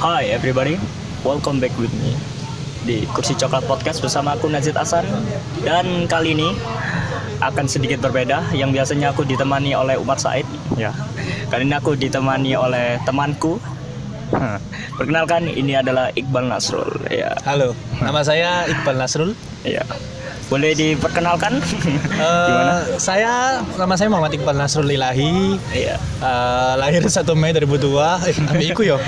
Hi everybody, welcome back with me di Kursi Coklat Podcast bersama aku Nazid Hasan dan kali ini akan sedikit berbeda. Yang biasanya aku ditemani oleh Umar Said. Ya. Kali ini aku ditemani oleh temanku. Perkenalkan ini adalah Iqbal Nasrul. Ya. Halo, nama saya Iqbal Nasrul. ya boleh diperkenalkan Eh, gimana Saya nama saya Muhammad Iqbal Nasrul Ilahi. Iya Eh, lahir 1 Mei 2002. Eh, ambil iku yo.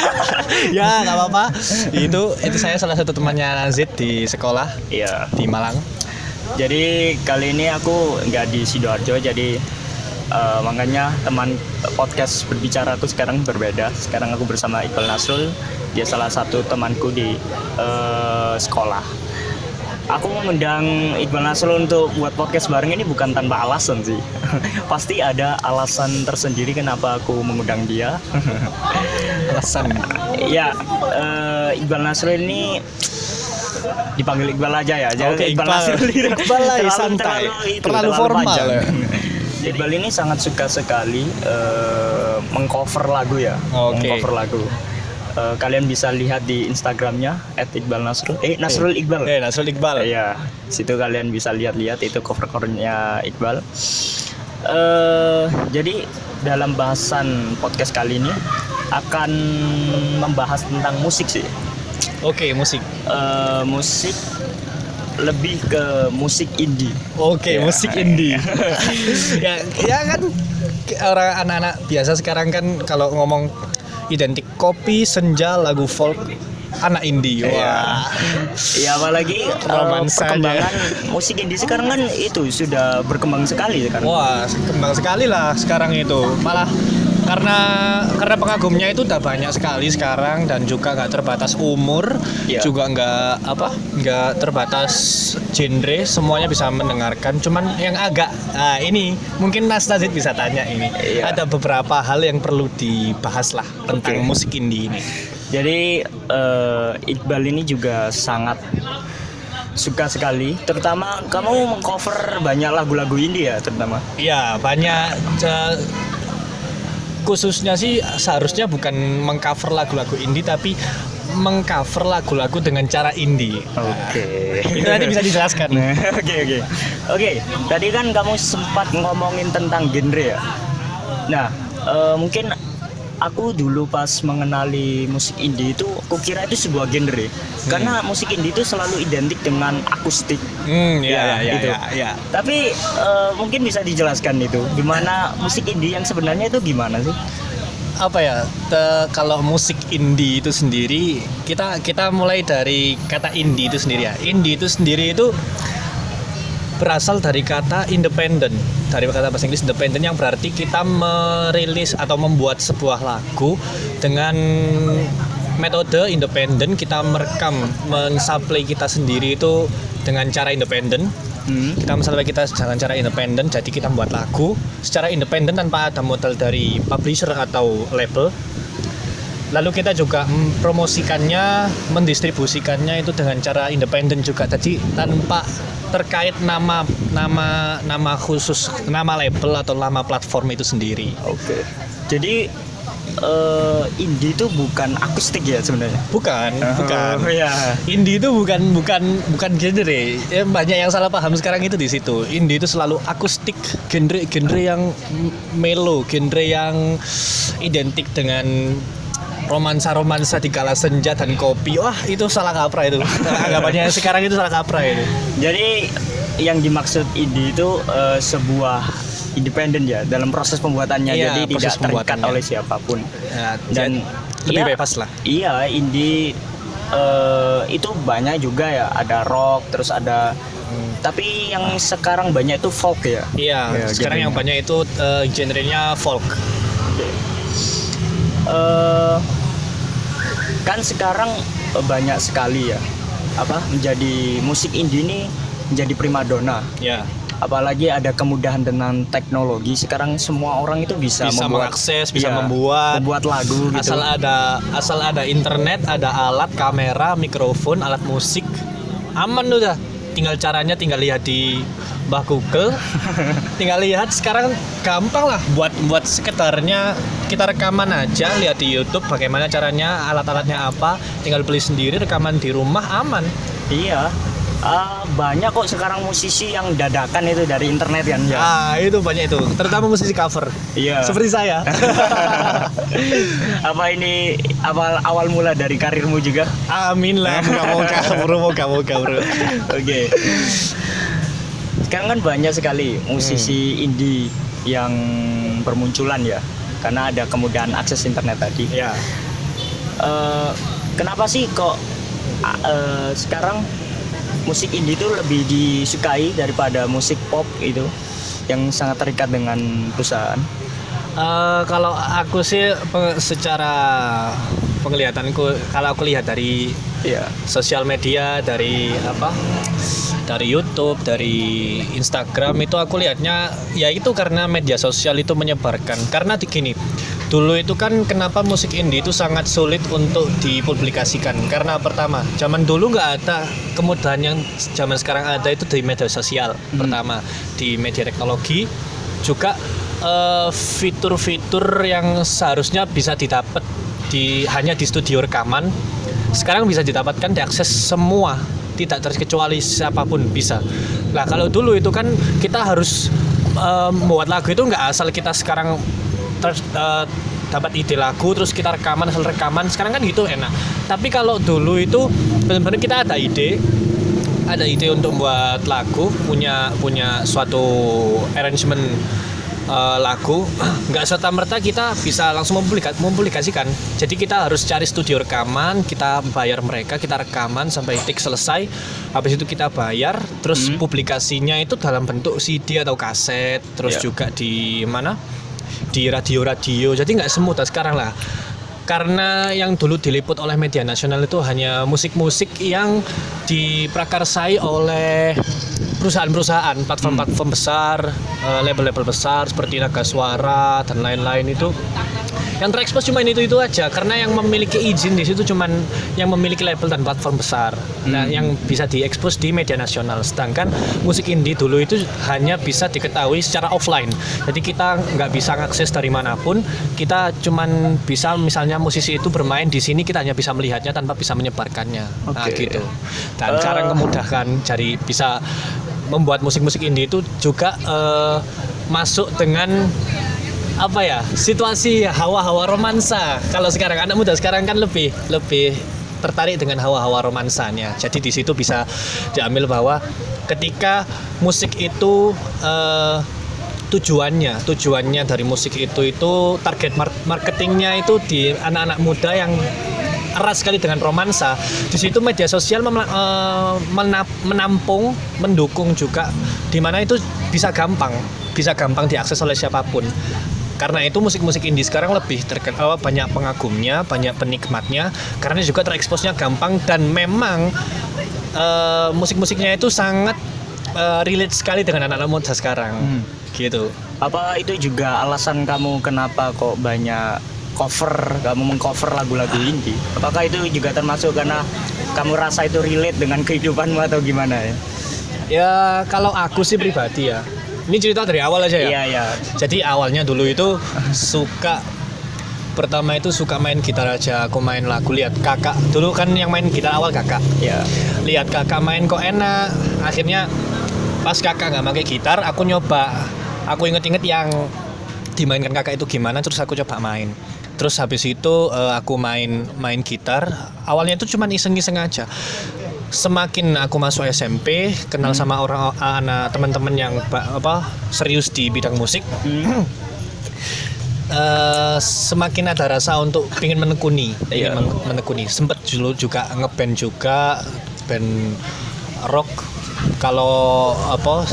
ya, nggak apa-apa. Itu itu saya salah satu temannya Nazid di sekolah iya di Malang. Jadi kali ini aku nggak di sidoarjo, jadi eh, makanya teman podcast berbicara tuh sekarang berbeda. Sekarang aku bersama Iqbal Nasrul, dia salah satu temanku di eh, sekolah. Aku mengundang Iqbal Nasrul untuk buat podcast bareng ini bukan tanpa alasan sih. Pasti ada alasan tersendiri kenapa aku mengundang dia. Alasan. ya, eh, Iqbal Nasrul ini dipanggil Iqbal aja ya. Jangan Oke, Iqbal. Nasrul. Iqbal lah, Terlalu- santai. itu, Terlalu formal, panjang. ya. Iqbal ini sangat suka sekali eh, mengcover lagu ya. Oke. Mengcover lagu. Eh, kalian bisa lihat di Instagramnya @iqbalnasrul. Eh Nasrul Iqbal. Eh, Nasrul Iqbal. Iya, situ kalian bisa lihat-lihat itu cover-covernya Iqbal. Eh, jadi dalam bahasan podcast kali ini akan membahas tentang musik sih. Oke, musik. Eh, musik lebih ke musik indie. Oke, Ya. musik indie. ya, ya kan orang anak-anak biasa sekarang kan kalau ngomong identik kopi, senja, lagu folk, anak indie. Wah. Ya apalagi eh, Romansanya. perkembangan musik indie sekarang kan itu sudah berkembang sekali sekarang. Wah, kembang sekali lah sekarang itu. Malah karena karena pengagumnya itu udah banyak sekali sekarang dan juga nggak terbatas umur, Iya. juga nggak apa nggak terbatas genre, semuanya bisa mendengarkan. Cuman yang agak nah ini mungkin Mas Nazid bisa tanya ini. Iya. Ada beberapa hal yang perlu dibahas lah tentang Oke. musik indie ini. Jadi eh, Iqbal ini juga sangat suka sekali. Terutama kamu mengcover banyak lagu-lagu indie ya terutama. Iya, banyak eh, khususnya sih seharusnya bukan mengcover lagu-lagu indie tapi mengcover lagu-lagu dengan cara indie. Oke. Itu nanti bisa dijelaskan. Oke oke oke. Tadi kan kamu sempat ngomongin tentang genre ya. Nah eh, mungkin aku dulu pas mengenali musik indie itu, aku kira itu sebuah genre. Karena musik indie itu selalu identik dengan akustik. Hmm, ya, Ya, ya, ya, itu. ya, ya. Tapi eh, mungkin bisa dijelaskan itu, gimana musik indie yang sebenarnya itu gimana sih? Apa ya? te- kalau musik indie itu sendiri, kita kita mulai dari kata indie itu sendiri ya. Indie itu sendiri itu berasal dari kata independent. Dari kata bahasa Inggris independent yang berarti kita merilis atau membuat sebuah lagu dengan metode independen kita merekam mensuplai kita sendiri itu dengan cara independen Hmm. kita mensuplai kita dengan cara independen jadi kita membuat lagu secara independen tanpa ada modal dari publisher atau label lalu kita juga mempromosikannya mendistribusikannya itu dengan cara independen juga jadi tanpa terkait nama nama nama khusus nama label atau nama platform itu sendiri Oke. Jadi eh, indie itu bukan akustik ya sebenarnya. bukan bukan Oh, ya. Indie itu bukan bukan bukan genre. Ya, banyak yang salah paham sekarang itu di situ. Indie itu selalu akustik, genre genre yang melo, genre yang identik dengan romansa-romansa di kala senja dan kopi. Wah, itu salah kaprah itu. Anggapannya sekarang itu salah kaprah itu. Jadi yang dimaksud indie itu eh, sebuah independen ya dalam proses pembuatannya. Iya, Jadi tidak proses terikat pembuatannya. oleh siapa pun. Ya, Dan lebih iya, bebas lah. Iya, indie eh, itu banyak juga ya. Ada rock, terus ada tapi yang sekarang banyak itu folk ya. Iya, Ya, sekarang genrenya. yang banyak itu eh, genrenya folk. eh kan sekarang eh, banyak sekali ya apa menjadi musik indie ini menjadi primadona Ya, apalagi ada kemudahan dengan teknologi sekarang semua orang itu bisa, bisa membuat mengakses, bisa iya, membuat membuat lagu gitu. asal ada asal ada internet ada alat kamera mikrofon alat musik aman udah. Tinggal caranya tinggal lihat di Mbah Google tinggal lihat sekarang gampang lah buat buat sekedarnya kita rekaman aja lihat di YouTube bagaimana caranya alat-alatnya apa tinggal beli sendiri rekaman di rumah aman Iya. Ah, banyak kok sekarang musisi yang dadakan itu dari internet kan ya. ah itu banyak itu terutama musisi cover Iya. seperti saya apa ini awal awal mula dari karirmu juga? amin lah moga moga bro moga moga bro Oke. Sekarang kan banyak sekali musisi indie yang bermunculan ya, karena ada kemudahan akses internet tadi. ya Eh, kenapa sih kok eh, sekarang musik indie itu lebih disukai daripada musik pop itu yang sangat terikat dengan perusahaan? Eh, kalau aku sih secara penglihatanku kalau aku lihat dari Iya. sosial media dari apa dari YouTube dari Instagram itu aku lihatnya ya itu karena media sosial itu menyebarkan. Karena di- gini dulu itu kan kenapa musik indie itu sangat sulit untuk dipublikasikan? Karena pertama zaman dulu nggak ada kemudahan yang zaman sekarang ada itu di media sosial. Pertama di media teknologi juga eh, fitur-fitur yang seharusnya bisa didapat di hanya di studio rekaman sekarang bisa didapatkan diakses semua tidak terkecuali siapa pun bisa. Nah kalau dulu itu kan kita harus eh, membuat lagu itu nggak asal kita sekarang ter- eh, dapat ide lagu terus kita rekaman asal rekaman sekarang kan gitu enak. Tapi kalau dulu itu benar-benar kita ada ide ada ide untuk membuat lagu punya punya suatu arrangement eh, lagu nggak serta merta kita bisa langsung mempublika- mempublikasikan. Jadi kita harus cari studio rekaman kita bayar mereka kita rekaman sampai tik selesai. Habis itu kita bayar terus publikasinya itu dalam bentuk CD atau kaset terus Ya. juga di mana? Di radio-radio. Jadi nggak semudah sekarang lah karena yang dulu diliput oleh media nasional itu hanya musik-musik yang diprakarsai oleh perusahaan-perusahaan platform-platform besar eh, label-label besar seperti Naga Suara dan lain-lain itu yang terekspos cuma itu itu aja karena yang memiliki izin di situ cuman yang memiliki label dan platform besar. Nah yang bisa diekspos di media nasional. Sedangkan musik indie dulu itu hanya bisa diketahui secara offline. Jadi kita nggak bisa ngakses dari mana pun. Kita cuman bisa misalnya musisi itu bermain di sini kita hanya bisa melihatnya tanpa bisa menyebarkannya. Nah Oke. gitu. Dan Eh. cara memudahkan jadi bisa membuat musik-musik indie itu juga eh, masuk dengan apa ya? Situasi hawa-hawa romansa. Kalau sekarang anak muda sekarang kan lebih lebih tertarik dengan hawa-hawa romansanya. Jadi di situ bisa diambil bahwa ketika musik itu eh, tujuannya tujuannya dari musik itu itu target mar- marketingnya itu di anak-anak muda yang erat sekali dengan romansa di situ media sosial eh, menampung mendukung juga di mana itu bisa gampang bisa gampang diakses oleh siapa pun karena itu musik-musik indie sekarang lebih terkenal banyak pengagumnya banyak penikmatnya karena juga tereksposnya gampang dan memang eh, musik-musiknya itu sangat eh, relate sekali dengan anak-anak muda sekarang Hmm. gitu Apa itu juga alasan kamu kenapa kok banyak cover, kamu mengcover lagu-lagu indie? Apakah itu juga termasuk karena kamu rasa itu relate dengan kehidupanmu atau gimana ya? ya kalau aku sih pribadi ya ini cerita dari awal aja ya Iya, iya. Jadi awalnya dulu itu suka pertama itu suka main gitar aja. Aku main lagu lihat kakak. Dulu kan yang main gitar awal kakak. Ya. Lihat kakak main kok enak. Akhirnya pas kakak nggak pakai gitar, aku nyoba. Aku inget-inget yang dimainkan kakak itu gimana, terus aku coba main. Terus habis itu eh, aku main main gitar. Awalnya itu cuma iseng-iseng aja semakin aku masuk SMP kenal sama orang anak teman-teman yang apa serius di bidang musik eh, semakin ada rasa untuk ingin menekuni ingin Iya. men- menekuni. Sempet dulu juga ngeband juga band rock. Kalau apa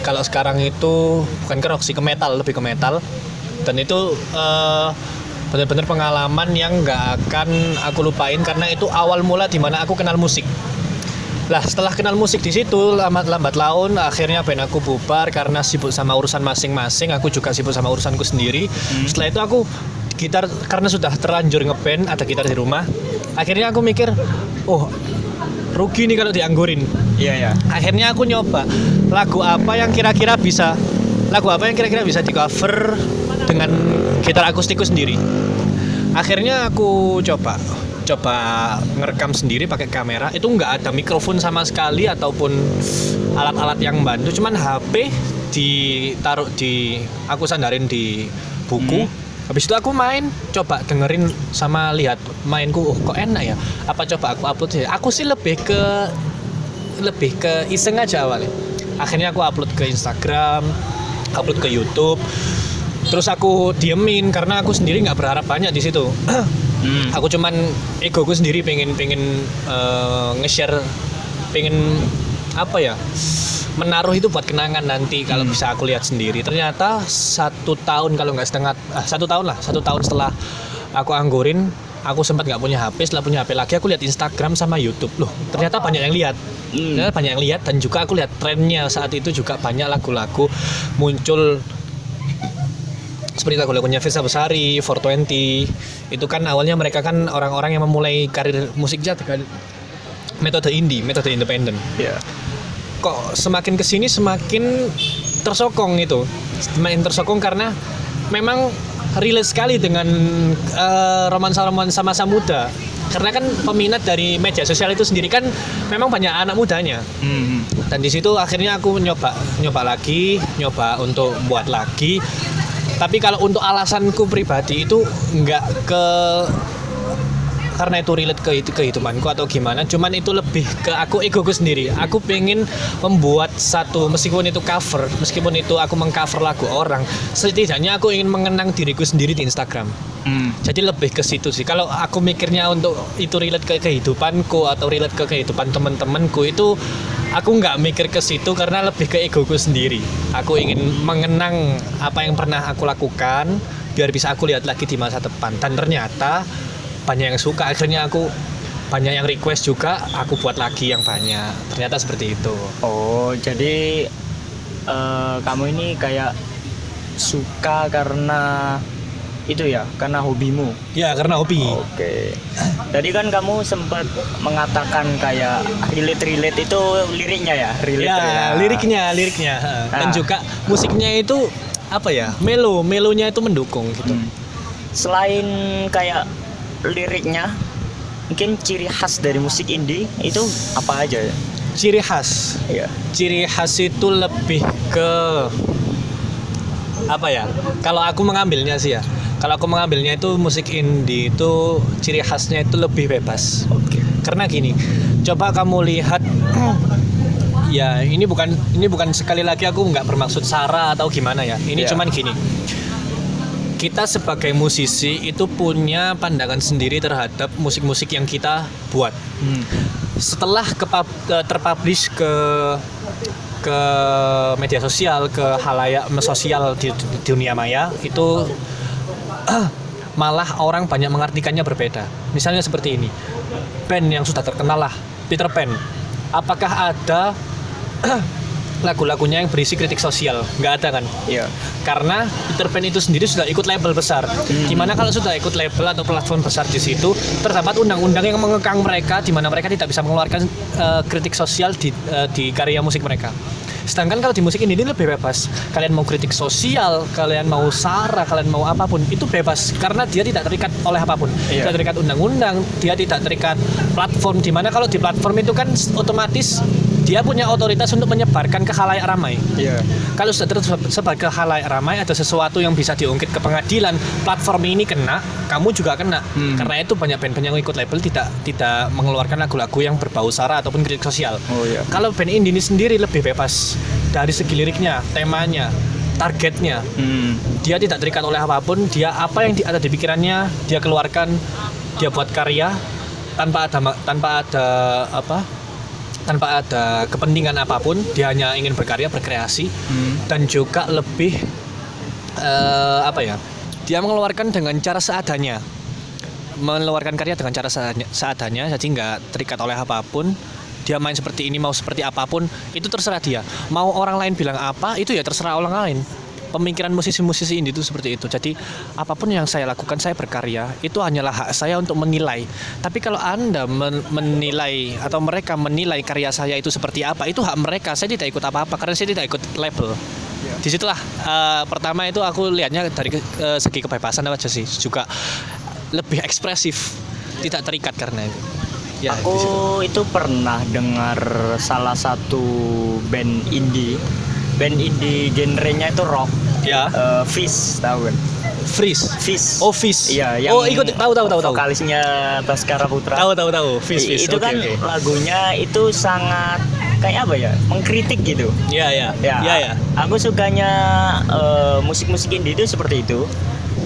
kalau sekarang itu bukan ke rock sih ke metal lebih ke metal. Dan itu eh, benar-benar pengalaman yang nggak akan aku lupain karena itu awal mula di mana aku kenal musik lah setelah kenal musik di situ lambat lambat laun akhirnya band aku bubar karena sibuk sama urusan masing-masing. Aku juga sibuk sama urusanku sendiri. Setelah itu aku gitar karena sudah terlanjur ngeband ada gitar di rumah. Akhirnya aku mikir oh rugi nih kalau dianggurin. Iya ya. akhirnya aku nyoba lagu apa yang kira-kira bisa lagu apa yang kira-kira bisa di cover dengan gitar akustikku sendiri. Akhirnya aku coba coba ngerekam sendiri pakai kamera itu nggak ada mikrofon sama sekali ataupun alat-alat yang bantu. Cuman HP ditaruh di aku sandarin di buku. Habis itu aku main coba dengerin sama lihat mainku oh kok enak ya? Apa coba aku upload sih aku sih lebih ke lebih ke iseng aja awalnya. Akhirnya aku upload ke Instagram upload ke YouTube. Terus aku diemin karena aku sendiri nggak berharap banyak di situ Hmm. aku cuman egoku sendiri pengen pengen eh, nge-share pengen apa ya menaruh itu buat kenangan nanti kalau Hmm. bisa aku lihat sendiri ternyata satu tahun kalau nggak setengah ah, satu tahun lah satu tahun setelah aku anggurin aku sempat nggak punya HP setelah punya HP lagi aku lihat Instagram sama YouTube loh ternyata banyak yang lihat Hmm. ternyata banyak yang lihat dan juga aku lihat trennya saat itu juga banyak lagu-lagu muncul seperti lagu-lagunya Firsa Besari, 420 itu kan awalnya mereka kan orang-orang yang memulai karir musiknya dengan metode indie, metode independen Iya. kok semakin ke sini semakin tersokong itu. Semakin tersokong karena memang relate sekali dengan eh, romansa-romansa masa muda. Karena kan peminat dari media sosial itu sendiri kan memang banyak anak mudanya. Hmm. dan di situ akhirnya aku nyoba nyoba lagi nyoba untuk buat lagi tapi kalau untuk alasanku pribadi itu nggak ke karena itu relate ke itu kehidupanku atau gimana cuman itu lebih ke aku egoku sendiri. Aku pengen membuat satu meskipun itu cover meskipun itu aku mengcover lagu orang setidaknya aku ingin mengenang diriku sendiri di Instagram. Hmm. jadi lebih ke situ sih. Kalau aku mikirnya untuk itu relate ke kehidupanku atau relate ke kehidupan teman-temanku itu aku nggak mikir ke situ karena lebih ke egoku sendiri. Aku ingin mengenang apa yang pernah aku lakukan biar bisa aku lihat lagi di masa depan. Dan ternyata banyak yang suka. Akhirnya aku banyak yang request juga aku buat lagi yang banyak. Ternyata seperti itu. Oh, jadi eh, kamu ini kayak suka karena itu ya, karena hobimu. ya karena hobi Oke. Tadi kan kamu sempat mengatakan kayak relate-relate itu liriknya ya, relate ya liriknya liriknya dan Ah. juga musiknya itu apa ya melo melonya itu mendukung gitu Hmm. Selain kayak liriknya, mungkin ciri khas dari musik indie itu apa aja ya? ciri khas Iya. ciri khas itu lebih ke apa ya kalau aku mengambilnya sih ya kalau aku mengambilnya itu musik indie itu ciri khasnya itu lebih bebas Oke. karena gini coba kamu lihat ya ini bukan ini bukan sekali lagi aku nggak bermaksud sara atau gimana ya ini Iya. cuman gini kita sebagai musisi itu punya pandangan sendiri terhadap musik-musik yang kita buat Hmm. setelah ke terpublish ke ke media sosial ke halayak sosial di, di dunia maya itu malah orang banyak mengartikannya berbeda misalnya seperti ini band yang sudah terkenal lah Peter Pan apakah ada lagu-lagunya yang berisi kritik sosial nggak ada kan Iya. karena Peter Pan itu sendiri sudah ikut label besar. Di mana kalau sudah ikut label atau platform besar di situ, terdapat undang-undang yang mengekang mereka, di mana mereka tidak bisa mengeluarkan eh, kritik sosial di eh, di karya musik mereka. Sedangkan kalau di musik ini, ini lebih bebas. Kalian mau kritik sosial, kalian mau sara, kalian mau apa pun, itu bebas karena dia tidak terikat oleh apa pun. Iya. Tidak terikat undang-undang, dia tidak terikat platform. Di mana kalau di platform itu kan otomatis dia punya otoritas untuk menyebarkan ke halayak ramai Iya. kalau sudah tersebar ke halayak ramai ada sesuatu yang bisa diungkit ke pengadilan platform ini kena kamu juga kena Hmm. karena itu banyak band-band yang ikut label tidak tidak mengeluarkan lagu-lagu yang berbau sara ataupun kritik sosial Oh iya. kalau band indie ini sendiri lebih bebas dari segi liriknya temanya targetnya Hmm. dia tidak terikat oleh apa pun dia apa yang ada di pikirannya dia keluarkan dia buat karya tanpa ada tanpa ada apa tanpa ada kepentingan apa pun dia hanya ingin berkarya berkreasi Hmm. dan juga lebih eh, apa ya dia mengeluarkan dengan cara seadanya. Mengeluarkan karya dengan cara seadanya, seadanya jadi nggak terikat oleh apa pun. Dia main seperti ini mau seperti apa pun itu terserah dia. Mau orang lain bilang apa itu ya terserah orang lain pemikiran musisi-musisi indie itu seperti itu. Jadi apa pun yang saya lakukan saya berkarya itu hanyalah hak saya untuk menilai. Tapi kalau anda men- menilai atau mereka menilai karya saya itu seperti apa itu hak mereka. Saya tidak ikut apa-apa karena saya tidak ikut label. Di situlah eh, pertama itu aku lihatnya dari ke- eh, segi kebebasan aja sih juga lebih ekspresif tidak terikat karena itu. Ya, aku itu pernah dengar salah satu band indie band indie genrenya itu rock Ya. Eh, Fish tahu kan freeze. Fish Oh, Fish. iya yang Oh, ikut tahu tahu tahu tahu. vokalisnya Baskara Putra Tahu tahu tahu. Fish, fish. itu Oke, kan oke. lagunya itu sangat kayak apa ya mengkritik gitu Iya, iya. ya, Iya, iya. aku sukanya eh, musik-musik indie itu seperti itu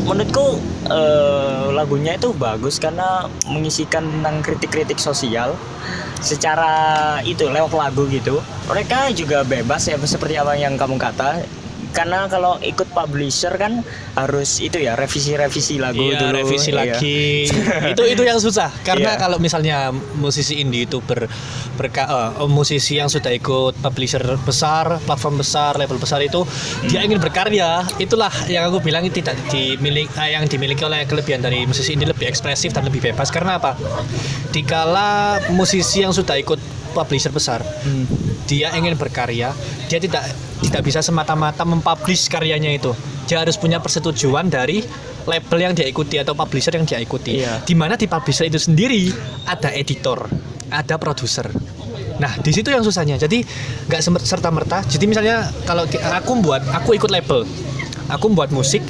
menurutku eh, lagunya itu bagus karena mengisikan tentang kritik-kritik sosial secara itu lewat lagu gitu. Mereka juga bebas ya seperti apa yang kamu kata karena kalau ikut publisher kan harus itu ya revisi-revisi lagu Iya, dulu revisi iya. lagi. itu itu yang susah karena Iya. kalau misalnya musisi indie itu ber, berka, eh, musisi yang sudah ikut publisher besar, platform besar, label besar itu dia ingin berkarya. Itulah yang aku bilang tidak dimiliki eh, yang dimiliki oleh kelebihan dari musisi indie lebih ekspresif dan lebih bebas karena apa? Dikala musisi yang sudah ikut publisher besar, Hmm. dia ingin berkarya, dia tidak tidak bisa semata-mata mempublish karyanya itu. Dia harus punya persetujuan dari label yang dia ikuti atau publisher yang dia ikuti. Iya. Di mana di publisher itu sendiri ada editor, ada produser. Nah, di situ yang susahnya. Jadi nggak serta merta. Jadi misalnya kalau aku buat, aku ikut label, aku buat musik,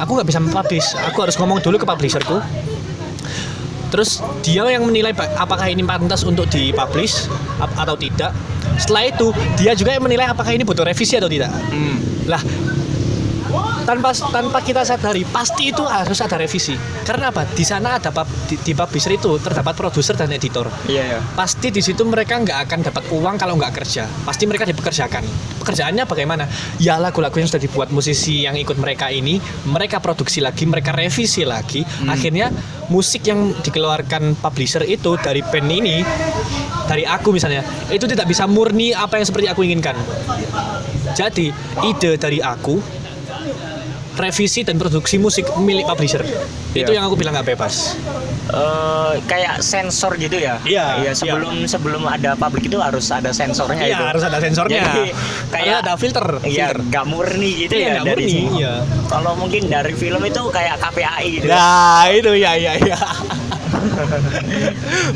aku nggak bisa mempublish. Aku harus ngomong dulu ke publisherku, Terus dia yang menilai apakah ini pantas untuk dipublish atau tidak. Setelah itu dia juga yang menilai apakah ini butuh revisi atau tidak. Hmm. Lah tanpa tanpa kita sadari pasti itu harus ada revisi. Karena apa? Di sana ada pub- di, di publisher itu terdapat produser dan editor. iya ya Pasti di situ mereka nggak akan dapat uang kalau nggak kerja. Pasti mereka dipekerjakan. Pekerjaannya bagaimana? Ya lagu-lagu yang sudah dibuat musisi yang ikut mereka ini, mereka produksi lagi, mereka revisi lagi. Akhirnya musik yang dikeluarkan publisher itu dari band ini, dari aku misalnya, itu tidak bisa murni apa yang seperti aku inginkan. Jadi ide dari aku revisi dan produksi musik milik publisher itu Iya. yang aku bilang nggak bebas. Eh, kayak sensor gitu ya Iya, iya sebelum sebelum ada publik itu harus ada sensornya Iya itu harus ada sensornya. Jadi, kayak ada filter. Iya, nggak murni gitu Iya, ya nggak dari murni, sini. iya. Kalau mungkin dari film itu kayak KPAI gitu. Nah itu ya ya ya.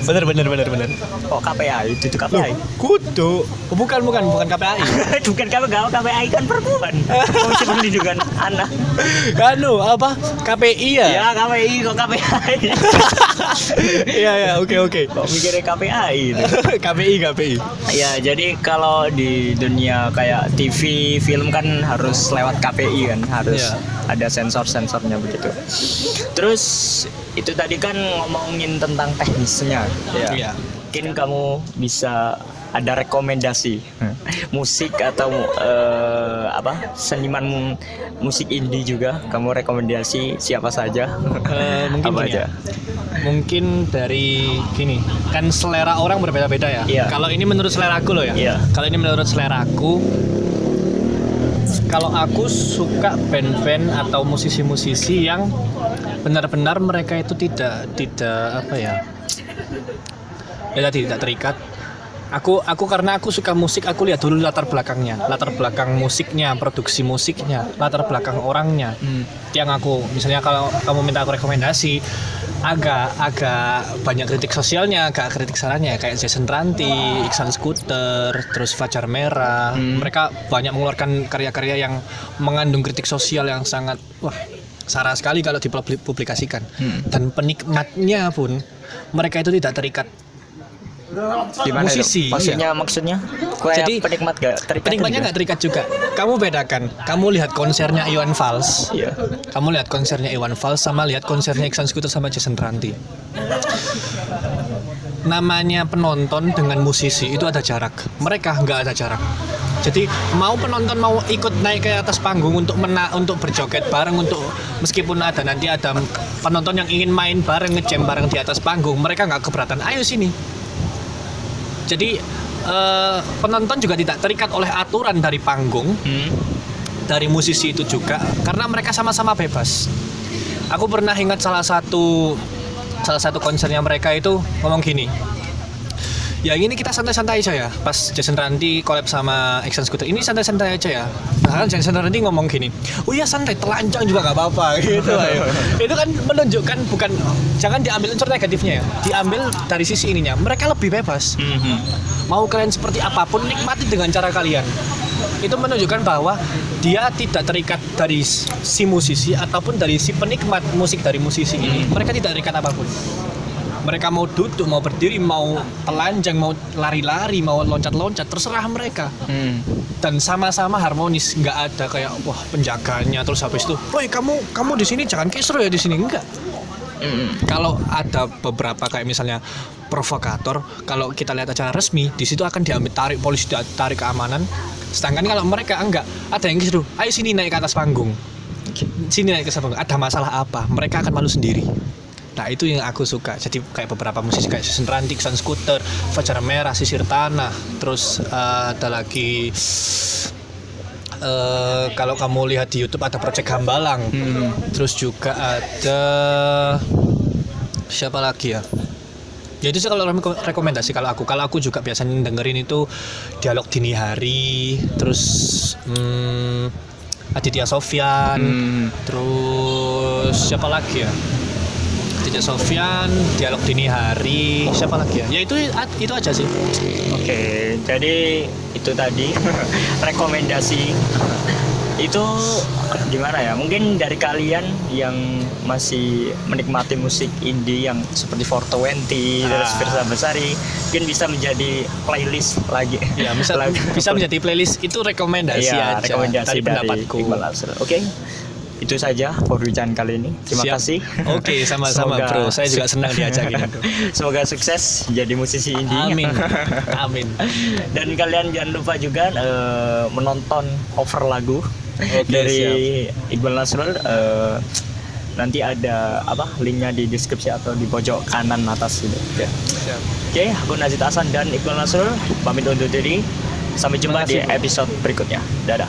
bener bener bener bener. Kok KPAI? Itu tuh KPAI. Kudu. Bukan bukan bukan KPAI. Bukan kalau nggak KPAI kan perempuan. Komisi Perlindungan Anak. Anu apa? KPI ya? Ya KPI kok KPAI. Iya ya oke oke. kok mikirnya KPAI. KPI KPI. Ya, jadi kalau di dunia kayak TV, film kan harus lewat KPI kan, harus Iya. ada sensor-sensornya begitu. Terus itu tadi kan ngomongin tentang teknisnya. Ya. Iya. Mungkin kamu bisa ada rekomendasi musik atau eh, apa seniman mu- musik indie juga kamu rekomendasi siapa saja Eh, mungkin apa aja ya. Mungkin dari gini, kan selera orang berbeda-beda ya. Iya. Kalau ini menurut selera aku loh ya. Iya. Kalau ini menurut selera aku, kalau aku suka band-band atau musisi-musisi yang benar-benar mereka itu tidak tidak apa ya? Ya tadi tidak terikat. Aku aku karena aku suka musik, aku lihat dulu latar belakangnya, latar belakang musiknya, produksi musiknya, latar belakang orangnya Hmm. yang aku misalnya kalau kamu minta aku rekomendasi agak agak banyak kritik sosialnya agak kritik sarannya kayak Jason Ranti, Iksan Scooter, terus Fajar Merah Hmm. mereka banyak mengeluarkan karya-karya yang mengandung kritik sosial yang sangat wah sarah sekali kalau dipublikasikan. Hmm. dan penikmatnya pun mereka itu tidak terikat. Gimana itu? Musisi, maksudnya maksudnya? Kayak Jadi, penikmat gak terikat penikmatnya gitu? nggak terikat juga. Kamu bedakan. Kamu lihat konsernya Iwan Fals. Iya. kamu lihat konsernya Iwan Fals sama lihat konsernya Iksan Scooter sama Jason Ranti. Namanya penonton dengan musisi itu ada jarak. Mereka nggak ada jarak jadi mau penonton mau ikut naik ke atas panggung untuk mena untuk berjoget bareng untuk meskipun ada nanti ada penonton yang ingin main bareng ngejam bareng di atas panggung mereka nggak keberatan ayo sini jadi eh, penonton juga tidak terikat oleh aturan dari panggung Hmm. dari musisi itu juga karena mereka sama-sama bebas. Aku pernah ingat salah satu salah satu konsernya mereka itu ngomong gini. Ya ini kita santai-santai aja ya. Pas Jason Randy collab sama Action Scooter ini santai-santai aja ya. Nah, kan Jason Randy ngomong gini, oh iya santai, telanjang juga nggak apa-apa gitu. ayo. itu kan menunjukkan bukan jangan diambil unsur negatifnya ya, diambil dari sisi ininya. Mereka lebih bebas Mhm. mau kalian seperti apa pun nikmati dengan cara kalian itu menunjukkan bahwa dia tidak terikat dari si musisi ataupun dari si penikmat musik dari musisi ini mereka tidak terikat apa pun mereka mau duduk mau berdiri mau telanjang mau lari-lari mau loncat-loncat terserah mereka. Hmm. dan sama-sama harmonis nggak ada kayak wah penjaganya terus habis itu woi kamu kamu di sini jangan kisru ya di sini. Enggak Mhm. kalau ada beberapa kayak misalnya provokator kalau kita lihat acara resmi di situ akan diambil tarik polisi tarik keamanan. Sedangkan kalau mereka enggak ada yang kisru ayo sini naik ke atas panggung. Sini naik ke atas panggung. Ada masalah apa? Mereka akan malu sendiri nah itu yang aku suka jadi kayak beberapa musisi kayak Susan Rantik, Sun Scooter, Fajar Merah, Sisir Tanah terus eh, ada lagi eh, kalau kamu lihat di YouTube ada Project Gambalang Hmm. Terus juga ada siapa lagi ya? Ya itu sih kalau reko- rekomendasi kalau aku. Kalau aku juga biasanya dengerin itu dialog dini hari, terus hmm, Aditya Sofyan, Hmm. terus siapa lagi ya? Aditya Sofyan, dialog dini hari, siapa lagi ya? Ya itu itu aja sih. Oke, jadi itu tadi rekomendasi itu gimana ya? Mungkin dari kalian yang masih menikmati musik indie yang seperti 420 dan Ah. Firsa Besari mungkin bisa menjadi playlist lagi. Ya, bisa bisa menjadi playlist itu rekomendasi Iya, aja. rekomendasi Tadi dari pendapatku. Iqbal Asr. Itu saja perbincangan kali ini. Terima Siap. kasih. Oke, sama-sama Semoga- bro. Saya juga senang diajakin. Semoga sukses jadi musisi indie. Amin. Amin. Dan kalian jangan lupa juga eh, menonton cover lagu Oke, dari Iqbal Nasrul. eh, nanti ada apa linknya di deskripsi atau di pojok kanan atas gitu. Oke, Siap. Oke, aku Nazit Hasan dan Iqbal Nasrul pamit undur diri. Sampai jumpa di kasih, Bro. episode berikutnya. Dadah.